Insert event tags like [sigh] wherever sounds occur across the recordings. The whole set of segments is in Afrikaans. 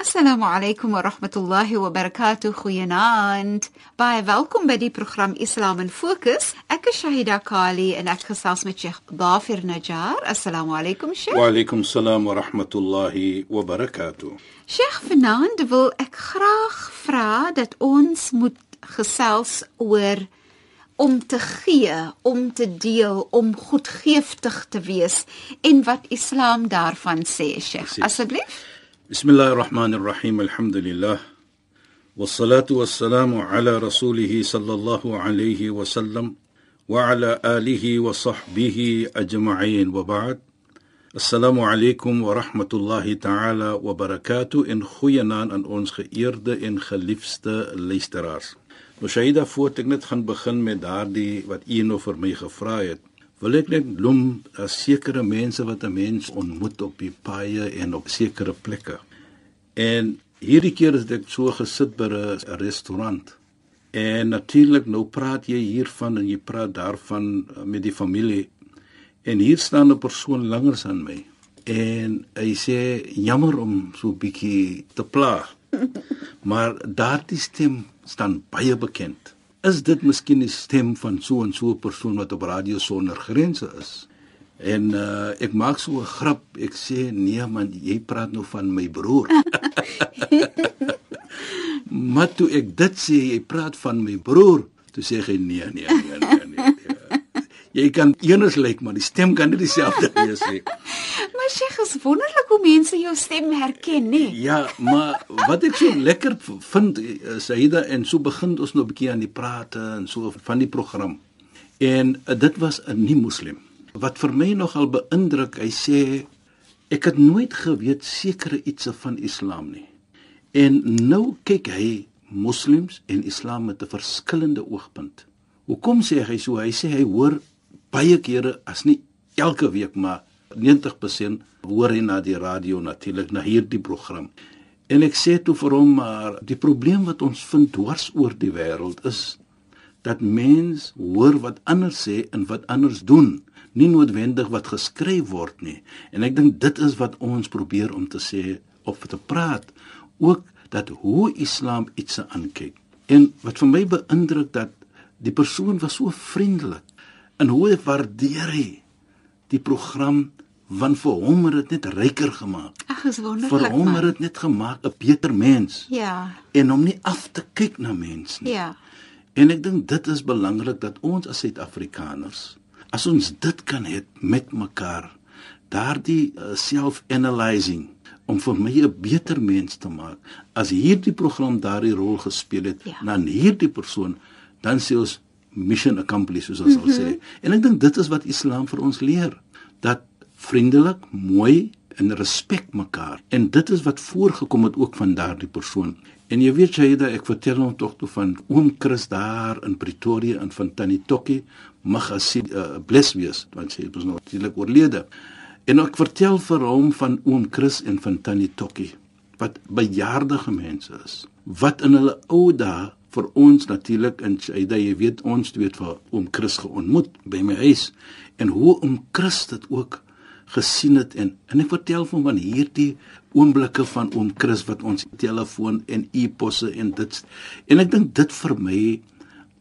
Assalamu alaykum wa rahmatullahi wa barakatuh. Goeienaand. Baie welkom by die program Islam in Fokus. Ek is Shahida Kali en ek gesels met Sheikh Dafir Najjar. Assalamu alaykum Sheikh. Wa alaykum salaam wa rahmatullahi wa barakatuh. Sheikh Fernand wil ek graag vra dat ons moet gesels oor om te gee, om te deel, om goedgeeftig te wees en wat Islam daarvan sê, Sheikh. Asseblief. بسم الله الرحمن الرحيم الحمد لله والصلاة والسلام على رسوله صلى الله عليه وسلم وعلى آله وصحبه أجمعين وبعد السلام عليكم ورحمة الله تعالى وبركاته إن خوينا أن ons geëerde en geliefde luisteraars. Nou Shaida, voordat ek net gaan begin met daardie wil ek net noem dat sekere mense wat 'n mens ontmoet op die paaie en op sekere plekke. En hierdie keer het ek so gesit by 'n restaurant. En natuurlik nou praat jy hiervan en jy praat daarvan uh, met die familie. En hier staan 'n persoon langer as aan my. En hy sê jammer om so bietjie te pla. [laughs] Maar daardie stem staan baie bekend is dit miskien die stem van so en so 'n persoon wat op radio sonder grense is. En uh, ek maak so 'n grap, ek sê nee man, jy praat nou van my broer. [laughs] maar toe ek dit sê, jy praat van my broer, toe sê hy nee, nee, nee, nee, nee. nee. [laughs] Jy kan eers lyk, maar die stem kan nie dieselfde wees nie. [laughs] Sheikh, is wonderlik hoe mense jou stem herken, nê? Nee? Ja, maar wat ek so lekker vind, eh, Saida en so begin ons nou 'n bietjie aan die prate en so van die program. En uh, dit was 'n nie moslim. Wat vir my nogal beïndruk, hy sê ek het nooit geweet sekere ietsie van Islam nie. En nou kyk hy moslems en Islam met 'n verskillende oogpunt. Hoekom sê hy so? Hy sê hy hoor baie kere as nie elke week maar 90% hoor hy na die radio natuurlik na hierdie program. En ek sê toe vir hom maar die probleem wat ons vind dwars oor die wêreld is dat mens hoor wat ander sê en wat anders doen, nie noodwendig wat geskryf word nie. En ek dink dit is wat ons probeer om te sê of te praat ook dat hoe Islam iets aankyk. En wat vir my beïndruk dat die persoon was so vriendelik en hoe waardeer hy die program want vir hom het dit net ryker gemaak. Ag, is wonderlik. Vir hom het dit net gemaak 'n beter mens. Ja. En om nie af te kyk na mens nie. Ja. En ek dink dit is belangrik dat ons as Suid-Afrikaners as ons dit kan hê met mekaar, daardie uh, self-analyzing om vir my 'n beter mens te maak. As hierdie program daardie rol gespeel het, Ja. dan hierdie persoon, dan sê ons mission accomplished soos ons mm -hmm. sal sê. En ek dink dit is wat Islam vir ons leer, dat vriendelik, mooi en respek mekaar. En dit is wat voorgekom het ook van daardie persoon. En jy weet dat ek vertel hom tog toe van oom Chris daar in Pretoria in van Tannie Tokkie mag as hy uh, bless wees want sy het ons natuurlik oorlede. En ek vertel vir hom van oom Chris en van Tannie Tokkie wat bejaarde mense is wat in hulle ou dae vir ons natuurlik in Shaida jy weet ons weet vir oom Chris geontmoet by my huis en hoe oom Chris dit ook gesien het en en ek vertel van van hierdie oomblikke van oom Chris wat ons telefoon en e-posse en dit en ek dink dit vir my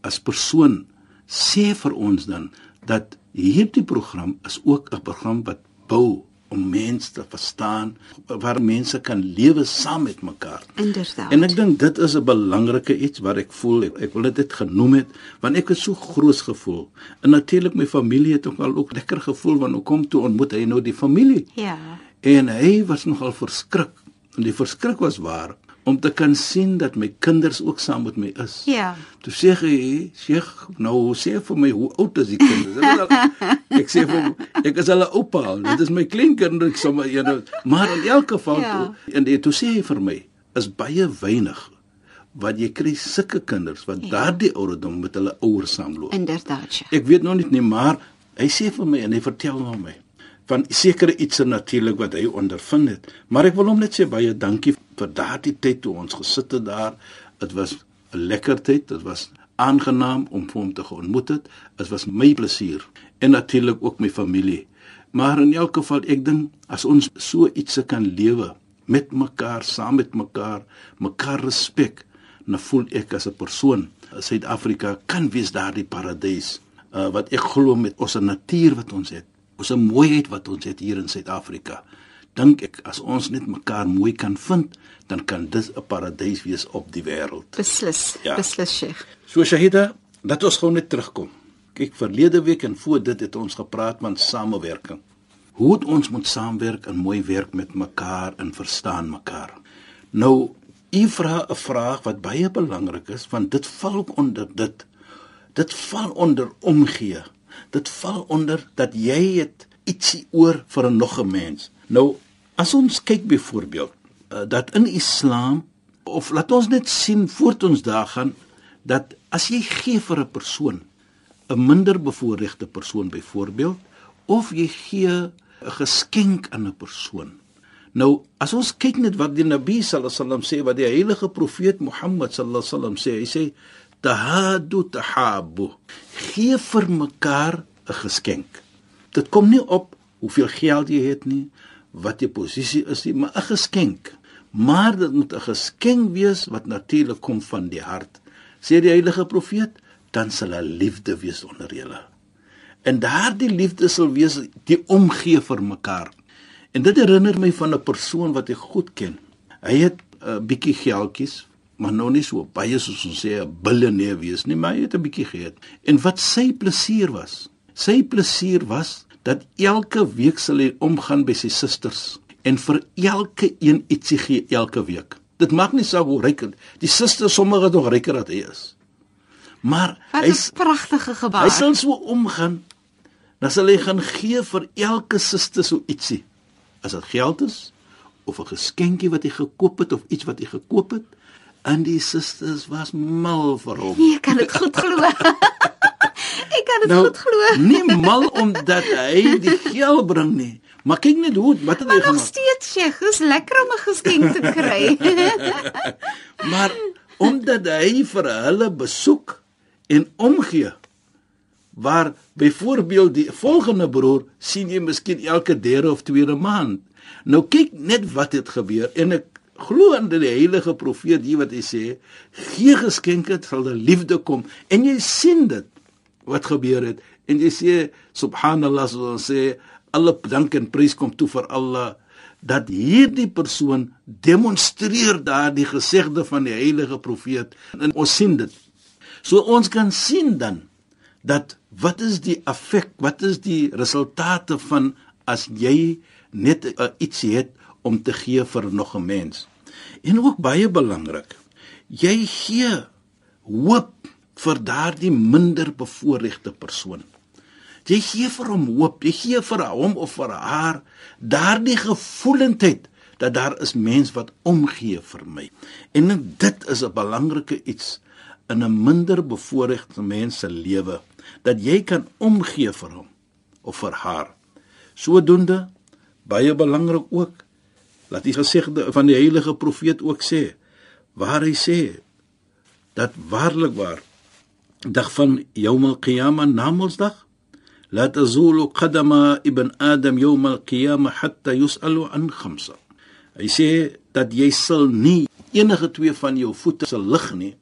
as persoon sê vir ons dan dat hierdie program is ook 'n program wat bou om mense te verstaan waar mense kan lewe saam met mekaar. Inderdaad. En ek dink dit is 'n belangrike iets wat ek voel ek, ek wil dit net genoem het want ek het so groot gevoel. En natuurlik my familie het ook al ook lekker gevoel want hoe kom toe ontmoet hy nou die familie. Ja. En hy was nogal verskrik. En die verskrik was waar om te kan sien dat my kinders ook saam met my is. Ja. Toe sê hy, "Sheikh, nou sê vir my hoe oud is die kinders?" Ek, al, ek sê vir hom, "Ek is hulle oupa. Dit is my kleinkinders sommer, know." Maar in elk geval Ja. toe, en dit toe sê hy vir my, is baie weinig wat jy kry sulke kinders wat ja. daardie ouderdom met hulle ouers saamloop. Inderdaad. Ja. Ek weet nog nie nie, maar hy sê vir my en hy vertel nou my van sekere iets natuurlik wat hy ondervind het. Maar ek wil hom net sê baie dankie vir daardie tyd toe ons gesit het daar. Dit was 'n lekker tyd. Dit was aangenaam om hom te ontmoet het. Dit was my plesier en natuurlik ook my familie. Maar in elk geval ek dink as ons so iets kan lewe met mekaar, saam met mekaar, mekaar respek, dan voel ek as 'n persoon Suid-Afrika kan wees daardie paradys uh, wat ek glo met ons natuur wat ons het ons mooiheid wat ons het hier in Suid-Afrika dink ek as ons net mekaar mooi kan vind dan kan dit 'n paradys wees op die wêreld Beslis. Ja. Beslis, Sheikh. so Shahida dat ons gou net terugkom kyk verlede week en voor dit het ons gepraat van samewerking hoe het ons moet saamwerk en mooi werk met mekaar en verstaan mekaar nou u vra 'n vraag wat baie belangrik is want dit val ook onder dit dit val onder omgee dit val onder dat jy het ietsie oor vir 'n nog 'n mens. Nou as ons kyk byvoorbeeld uh, dat in islam of laat ons net sien voort ons daar gaan dat as jy gee vir 'n persoon 'n minder bevoorregte persoon byvoorbeeld of jy gee 'n geskenk aan 'n persoon. Nou, as ons kyk net wat die Nabi sallallahu alaihi wasallam sê, wat die heilige profeet Mohammed sallallahu alaihi wasallam sê, hy sê tahadu tahabu. Gee vir mekaar 'n geskenk. Dit kom nie op hoeveel geld jy het nie, wat jou posisie is nie, maar 'n geskenk. Maar dit moet 'n geskenk wees wat natuurlik kom van die hart. Sê die heilige profeet, dan sal 'n liefde wees onder julle. En daardie liefde sal wees die omgee vir mekaar. En dit herinner my van 'n persoon wat ek goed ken. Hy het 'n uh, bietjie geldjies, maar nou nie so baie soos ons sê 'n biljoenêr wees nie, maar hy het 'n bietjie gehad. En wat sy plesier was, sy plesier was dat elke week sal hy omgaan by sy susters en vir elke een ietsie gee elke week. Dit maak nie saak hoe ryk die susters sommige nog ryker as hy is. Maar Wat hy's 'n pragtige gebaar. Hy sal so omgaan. Dan sal hy gaan gee vir elke suster so ietsie. As dit geld is of 'n geskenkie wat hy gekoop het of iets wat hy gekoop het, en die susters was mal vir hom. Nee, ek kan dit goed glo. [laughs] ek kan dit Nou, goed glo. nie mal omdat hy die geld bring nie, maar kyk net hoe wat het hy Maar nog gemaak. steeds, Sheikh, dis lekker om 'n geskenk te kry. [laughs] Maar omdat hy vir hulle besoek en omgee waar byvoorbeeld die volgende broer sien jy miskien elke derde of tweede maand. Nou kyk net wat het gebeur en ek glo aan die heilige profeet hier wat hy sê, gee geskenke sal die liefde kom. En jy sien dit wat gebeur het. En jy sê subhanallah so ons sê alle dank en prys kom toe vir Allah dat hierdie persoon demonstreer daardie gesegde van die heilige profeet. En ons sien dit. So ons kan sien dan dat wat is die effek, wat is die resultate van as jy net uh, iets het om te gee vir nog 'n mens. En ook baie belangrik, jy gee hoop vir daardie minder bevoorregte persoon. Jy gee vir hom hoop, jy gee vir hom of vir haar daardie gevoelendheid dat daar is mens wat omgee vir my. En dit is 'n belangrike iets in 'n minder bevoorregte mens se lewe dat jy kan omgee vir hom of vir haar. Sodoende baie belangrik ook laat die gesegde van die heilige profeet ook sê waar hy sê dat waarlik waar dag van Yawm al-Qiyamah namelsdag la tazulu qadama ibn adam yawm al-Qiyamah hatta yus'alu an khamsa. Hy sê dat jy sal nie enige twee van jou voete sal lig nie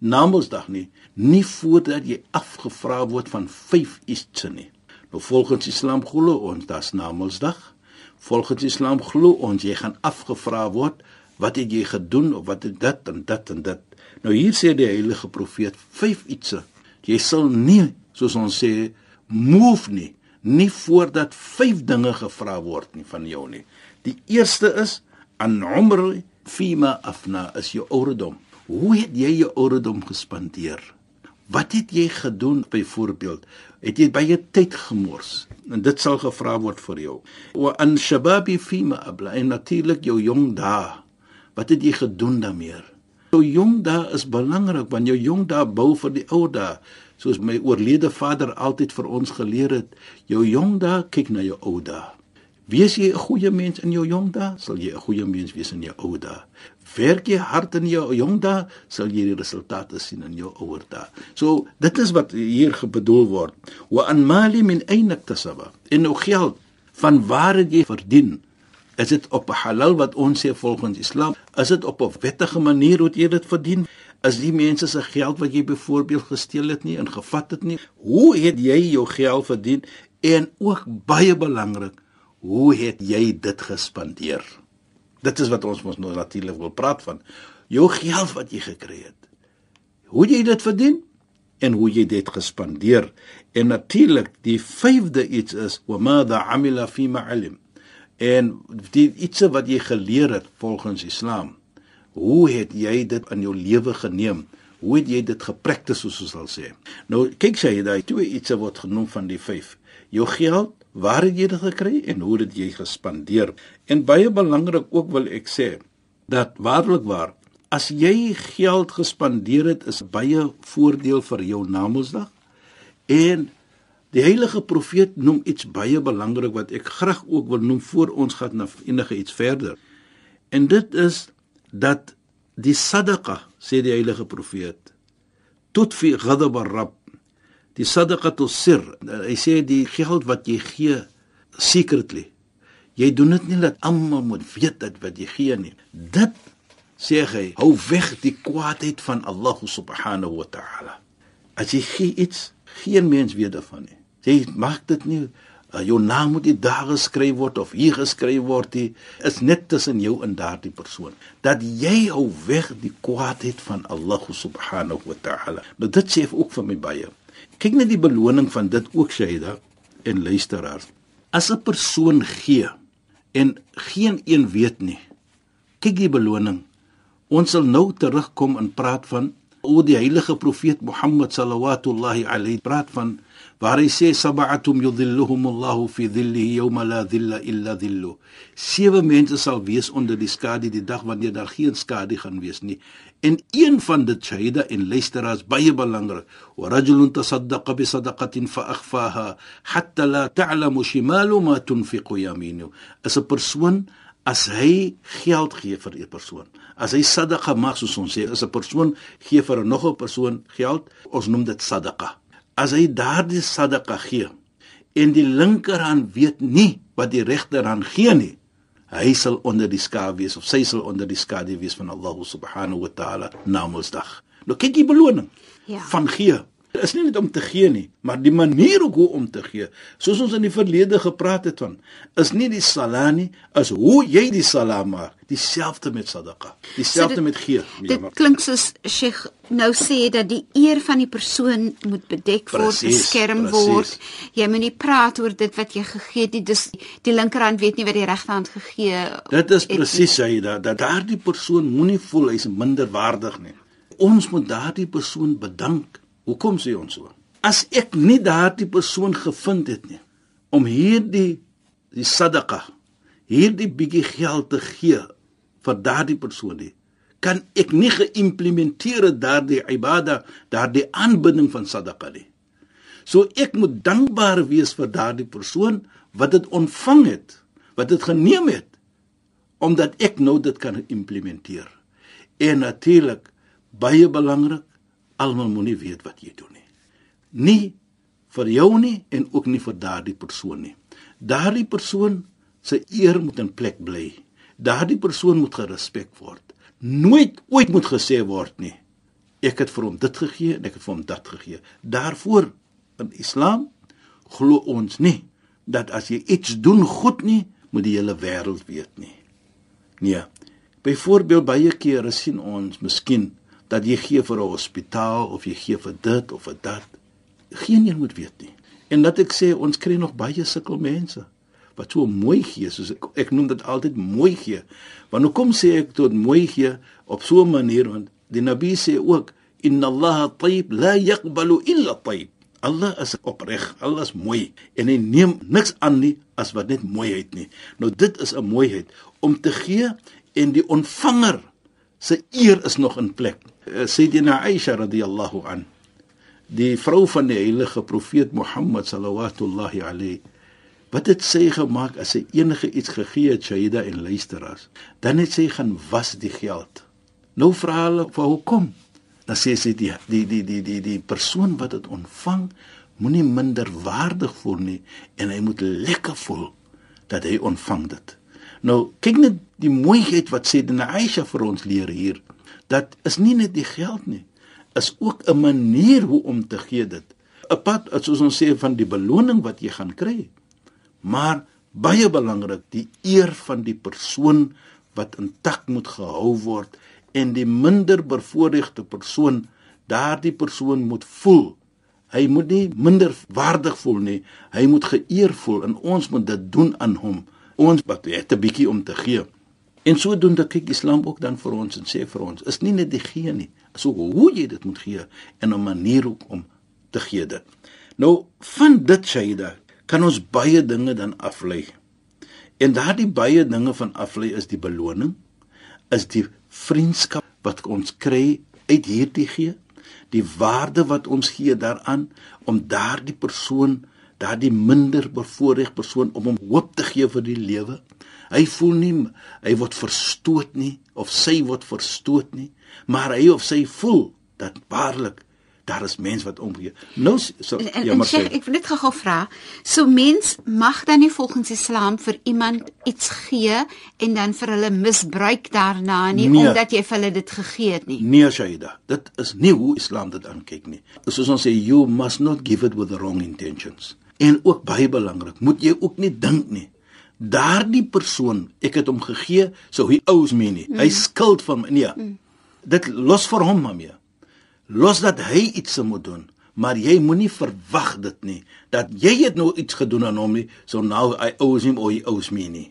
namelsdag nie nie voordat jy afgevra word van vyf ietsie nie. Nou volgens islam glo ons dat's namelsdag volgens islam glo ons jy gaan afgevra word wat het jy gedoen of wat het dit en dit en dit nou hier sê die heilige profeet vyf ietsie jy sal nie soos ons sê move nie nie voordat vyf dinge gevra word nie van jou nie die eerste is an umr fima afna is jou ouderdom. Hoe het jy jou ouderdom gespandeer? Wat het jy gedoen byvoorbeeld? Het jy baie tyd gemors? En dit sal gevra word vir jou. Wa an shababi fima abla en natuurlik jou jong dae. Wat het jy gedoen daarmee? Jou jong dae is belangrik want jou jong dae bou vir die ou dae. Soos my oorlede vader altyd vir ons geleer het, jou jong dae kyk na jou ou dae. Wees jy 'n goeie mens in jou jong dae, sal jy 'n goeie mens wees in jou ou dae. Werk jy hard in jou jong dae, sal jy die resultate sien in jou ouer dae. So dit is wat hier bedoel word. Wa an mali min ayna iktasaba. In nou geld van waar het jy verdien? Is dit op 'n halal wat ons sê volgens Islam? Is dit op 'n wettige manier hoe jy dit verdien? Is die mense se geld wat jy byvoorbeeld gesteel het nie en gevat het nie? Hoe het jy jou geld verdien? En ook baie belangrik, Hoe het jy dit gespandeer? Dit is wat ons mos nou natuurlik wil praat van. Jou geld wat jy gekry het. Hoe jy dit verdien en hoe jy dit gespandeer. En natuurlik die vyfde iets is wa madha amila fi ma'alim. En die iets wat jy geleer het volgens Islam. Hoe het jy dit in jou lewe geneem? Hoe het jy dit gepraktis soos ons sal sê? Nou kyk sy daai twee iets word genoem van die vyf. Jou geld waar het jy dit gekry en hoe het jy gespandeer? En baie belangrik ook wil ek sê dat waarlik waar as jy geld gespandeer het is baie voordeel vir jou Namedsdag. En die heilige profeet noem iets baie belangrik wat ek graag ook wil noem voor ons gaan na enige iets verder. En dit is dat die sadaqa sê die heilige profeet tot fi ghadab ar-rabb die sadaqatu sir hy sê die geld wat jy gee secretly jy doen dit nie dat almal moet weet dat wat jy gee nie. Dit sê hy hou weg die kwaadheid van Allah subhanahu wa ta'ala. As jy gee iets geen mens weet daarvan nie. Jy maak dit nie uh, jou naam moet nie daar geskryf word of hier geskryf word nie. Is net tussen jou en daardie persoon. Dat jy hou weg die kwaadheid van Allah subhanahu wa ta'ala. Nou dit sê ook vir my baie Kyk net die beloning van dit ook Shaida en luisteraars. As 'n persoon gee en geen een weet nie. Kyk die beloning. Ons sal nou terugkom en praat van o die heilige profeet Mohammed sallallahu alayhi praat van waar hy sê sab'atum yudhilluhum Allahu fi dhillihi yawma la dhilla illa dhillu. Sewe mense sal wees onder die skadu die dag wanneer daar geen skadu gaan wees nie. En een van dit shahida en luisteraars baie belangrik. Wa rajulun tasaddaqa bi sadaqatin fa akhfaha hatta la ta'lamu shimalu ma tunfiqu yaminu. As 'n persoon as hy geld gee vir 'n persoon, as hy sadaqa maak soos ons sê, as 'n persoon gee vir 'n nog 'n persoon geld, ons noem dit sadaqa as hy daardie sadaqa gee en die linkerhand weet nie wat die regterhand gee nie hy sal onder die skadu wees of sy sal onder die skadu wees van Allah subhanahu wa taala namensdag nou kyk die beloning ja. van gee is nie net om te gee nie, maar die manier hoe om te gee. Soos ons in die verlede gepraat het van, is nie die sala nie, is hoe jy die sala maak, dieselfde met sadaqa, dieselfde so met gee. Dit maak. klink soos Sheikh nou sê dat die eer van die persoon moet bedek word, beskerm word. Jy moet nie praat oor dit wat jy gegee het nie. Dis die linkerhand weet nie wat die regterhand gegee het. Dit is presies hy dat dat daardie persoon moenie voel hy's minderwaardig nie. Ons moet daardie persoon bedank Hoekom sê ons so? As ek nie daardie persoon gevind het nie om hierdie die sadaqa, hierdie bietjie geld te gee vir daardie persoon nie, kan ek nie geïmplementeer daardie ibada, daardie aanbidding van sadaqa nie. So ek moet dankbaar wees vir daardie persoon wat dit ontvang het, wat dit geneem het omdat ek nou dit kan implementeer. En natuurlik baie belangrik almal moenie weet wat jy doen nie. Nie vir jou nie en ook nie vir daardie persoon nie. Daardie persoon se eer moet in plek bly. Daardie persoon moet gerespek word. Nooit ooit moet gesê word nie. Ek het vir hom dit gegee en ek het vir hom dat gegee. Daarvoor in Islam glo ons nie dat as jy iets doen goed nie, moet die hele wêreld weet nie. Nee. Byvoorbeeld baie kere sien ons miskien dat jy gee vir 'n hospitaal of jy gee vir dit of vir dat. Geen een moet weet nie. En dat ek sê ons kry nog baie sukkel mense wat so mooi gee soos ek, ek noem dit altyd mooi gee. Want hoekom sê ek tot mooi gee op so 'n manier want die Nabi sê ook inna Allah tayyib la yaqbalu illa tayyib. Allah is opreg, Allah is mooi en hy neem niks aan nie as wat net mooiheid nie. Nou dit is 'n mooiheid om te gee en die ontvanger se eer is nog in plek. Sayyidina Aisha radhiyallahu an die vrou van die heilige profeet Mohammed sallallahu alayhi wat het sy gemaak as sy enige iets gegee het Shaida en luisteraars? Dan het sy gaan was die geld. Nou vra hulle vir hoekom? Dan sê sy die die die die die die persoon wat dit ontvang moenie minder waardig voel nie en hy moet lekker voel dat hy ontvang dit nou kyk net die mooiheid wat sê na Aisha vir ons leer hier dat is nie net die geld nie is ook 'n manier hoe om te gee dit. 'n Pad soos ons sê van die beloning wat jy gaan kry. Maar baie belangrik, die eer van die persoon wat intak moet gehou word en die minder bevoordeelde persoon, daardie persoon moet voel. Hy moet nie minder waardig voel nie. Hy moet geëer voel en ons moet dit doen aan hom. Ons wat het 'n bietjie om te gee. En sodoende kyk Islam ook dan vir ons en sê vir ons, is nie net die gee nie, is ook hoe jy dit moet gee en 'n manier om te gee dit. Nou van dit Shaida kan ons baie dinge dan aflei. En daardie baie dinge van aflei is die beloning, is die vriendskap wat ons kry uit hierdie gee, die waarde wat ons gee daaraan om daardie persoon, daardie minder bevoorreg persoon om hom hoop te gee vir die lewe Hy voel nie hy word verstoot nie of sy word verstoot nie, maar hy of sy voel dat waarlik daar is mense wat omgee. Nou so en, ja maar sê ek wil net gou vra, so mens mag dan nie volgens Islam vir iemand iets gee en dan vir hulle misbruik daarna nie nee, omdat jy vir hulle dit gegee het nie. Nee Shaida, dit is nie hoe Islam dit aankyk nie. Soos ons sê you must not give it with the wrong intentions. En ook baie belangrik, moet jy ook nie dink nie daardie persoon, ek het hom gegee, sou hy oues my nie. Mm. Hy skuld van my. Nee. Mm. Dit los vir hom maar mee. Los dat hy iets moet doen, maar jy moenie verwag dit nie dat jy het nou iets gedoen aan hom nie, so nou hy oues hom of hy oues my nie.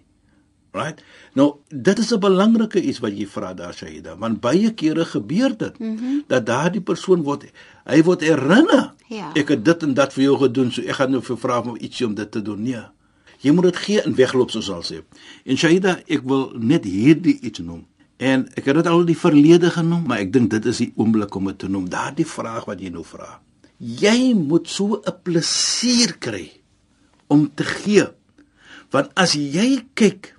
Right? Nou, dit is 'n belangrike iets wat jy vra daar Shaida, want baie kere gebeur dit mm -hmm. dat daardie persoon word hy word herinner. Ja. Ek het dit en dat vir jou gedoen, so ek gaan nou vir vra om ietsie om dit te doen. Nee. Jy moet dit gee en wegloop soos al sê. En Shaida, ek wil net hierdie iets noem. En ek het dit al die verlede genoem, maar ek dink dit is die oomblik om dit te noem. Daardie vraag wat jy nou vra. Jy moet so 'n plesier kry om te gee. Want as jy kyk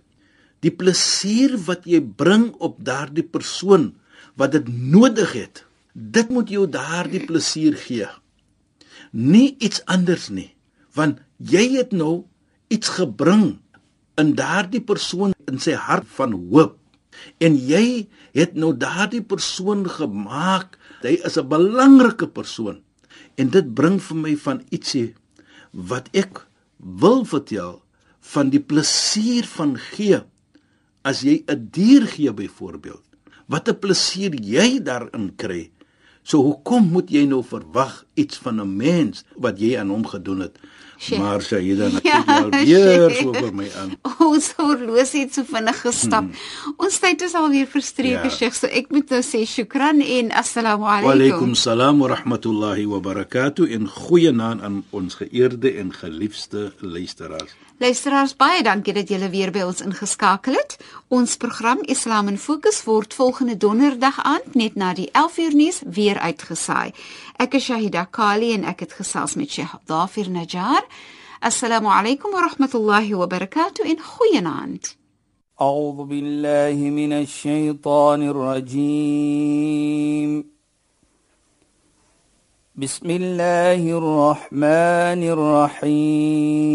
die plesier wat jy bring op daardie persoon wat dit nodig het, dit moet jou daardie plesier gee. Nie iets anders nie, want jy het nou iets gebring in daardie persoon in sy hart van hoop. En jy het nou daardie persoon gemaak. Hy is 'n belangrike persoon. En dit bring vir my van ietsie wat ek wil vertel van die plesier van gee. As jy 'n dier gee byvoorbeeld wat 'n plesier jy daarin kry? So hoekom moet jy nou verwag iets van 'n mens wat jy aan hom gedoen het Maar sy het dan [laughs] ja, weer so vir my aan. [laughs] Ons horlosie het so vinnig gestap. Hmm. Ons tyd is al weer verstreke, ja. Sheikh, so ek moet nou sê shukran en assalamu alaykum. Wa alaykum salaam wa rahmatullahi wa barakatuh en goeie naam aan ons geëerde en geliefde luisteraars. Luisteraars, baie dankie dat julle weer by ons ingeskakel het. Ons program Islam in Fokus word volgende donderdag aand net na die 11uur nuus weer uitgesaai. أك شاهدة كالي ان اكد خصاص من شيخ ضافر نجار. السلام عليكم ورحمة الله وبركاته. إن خيناند أعوذ بالله من الشيطان الرجيم. بسم الله الرحمن الرحيم.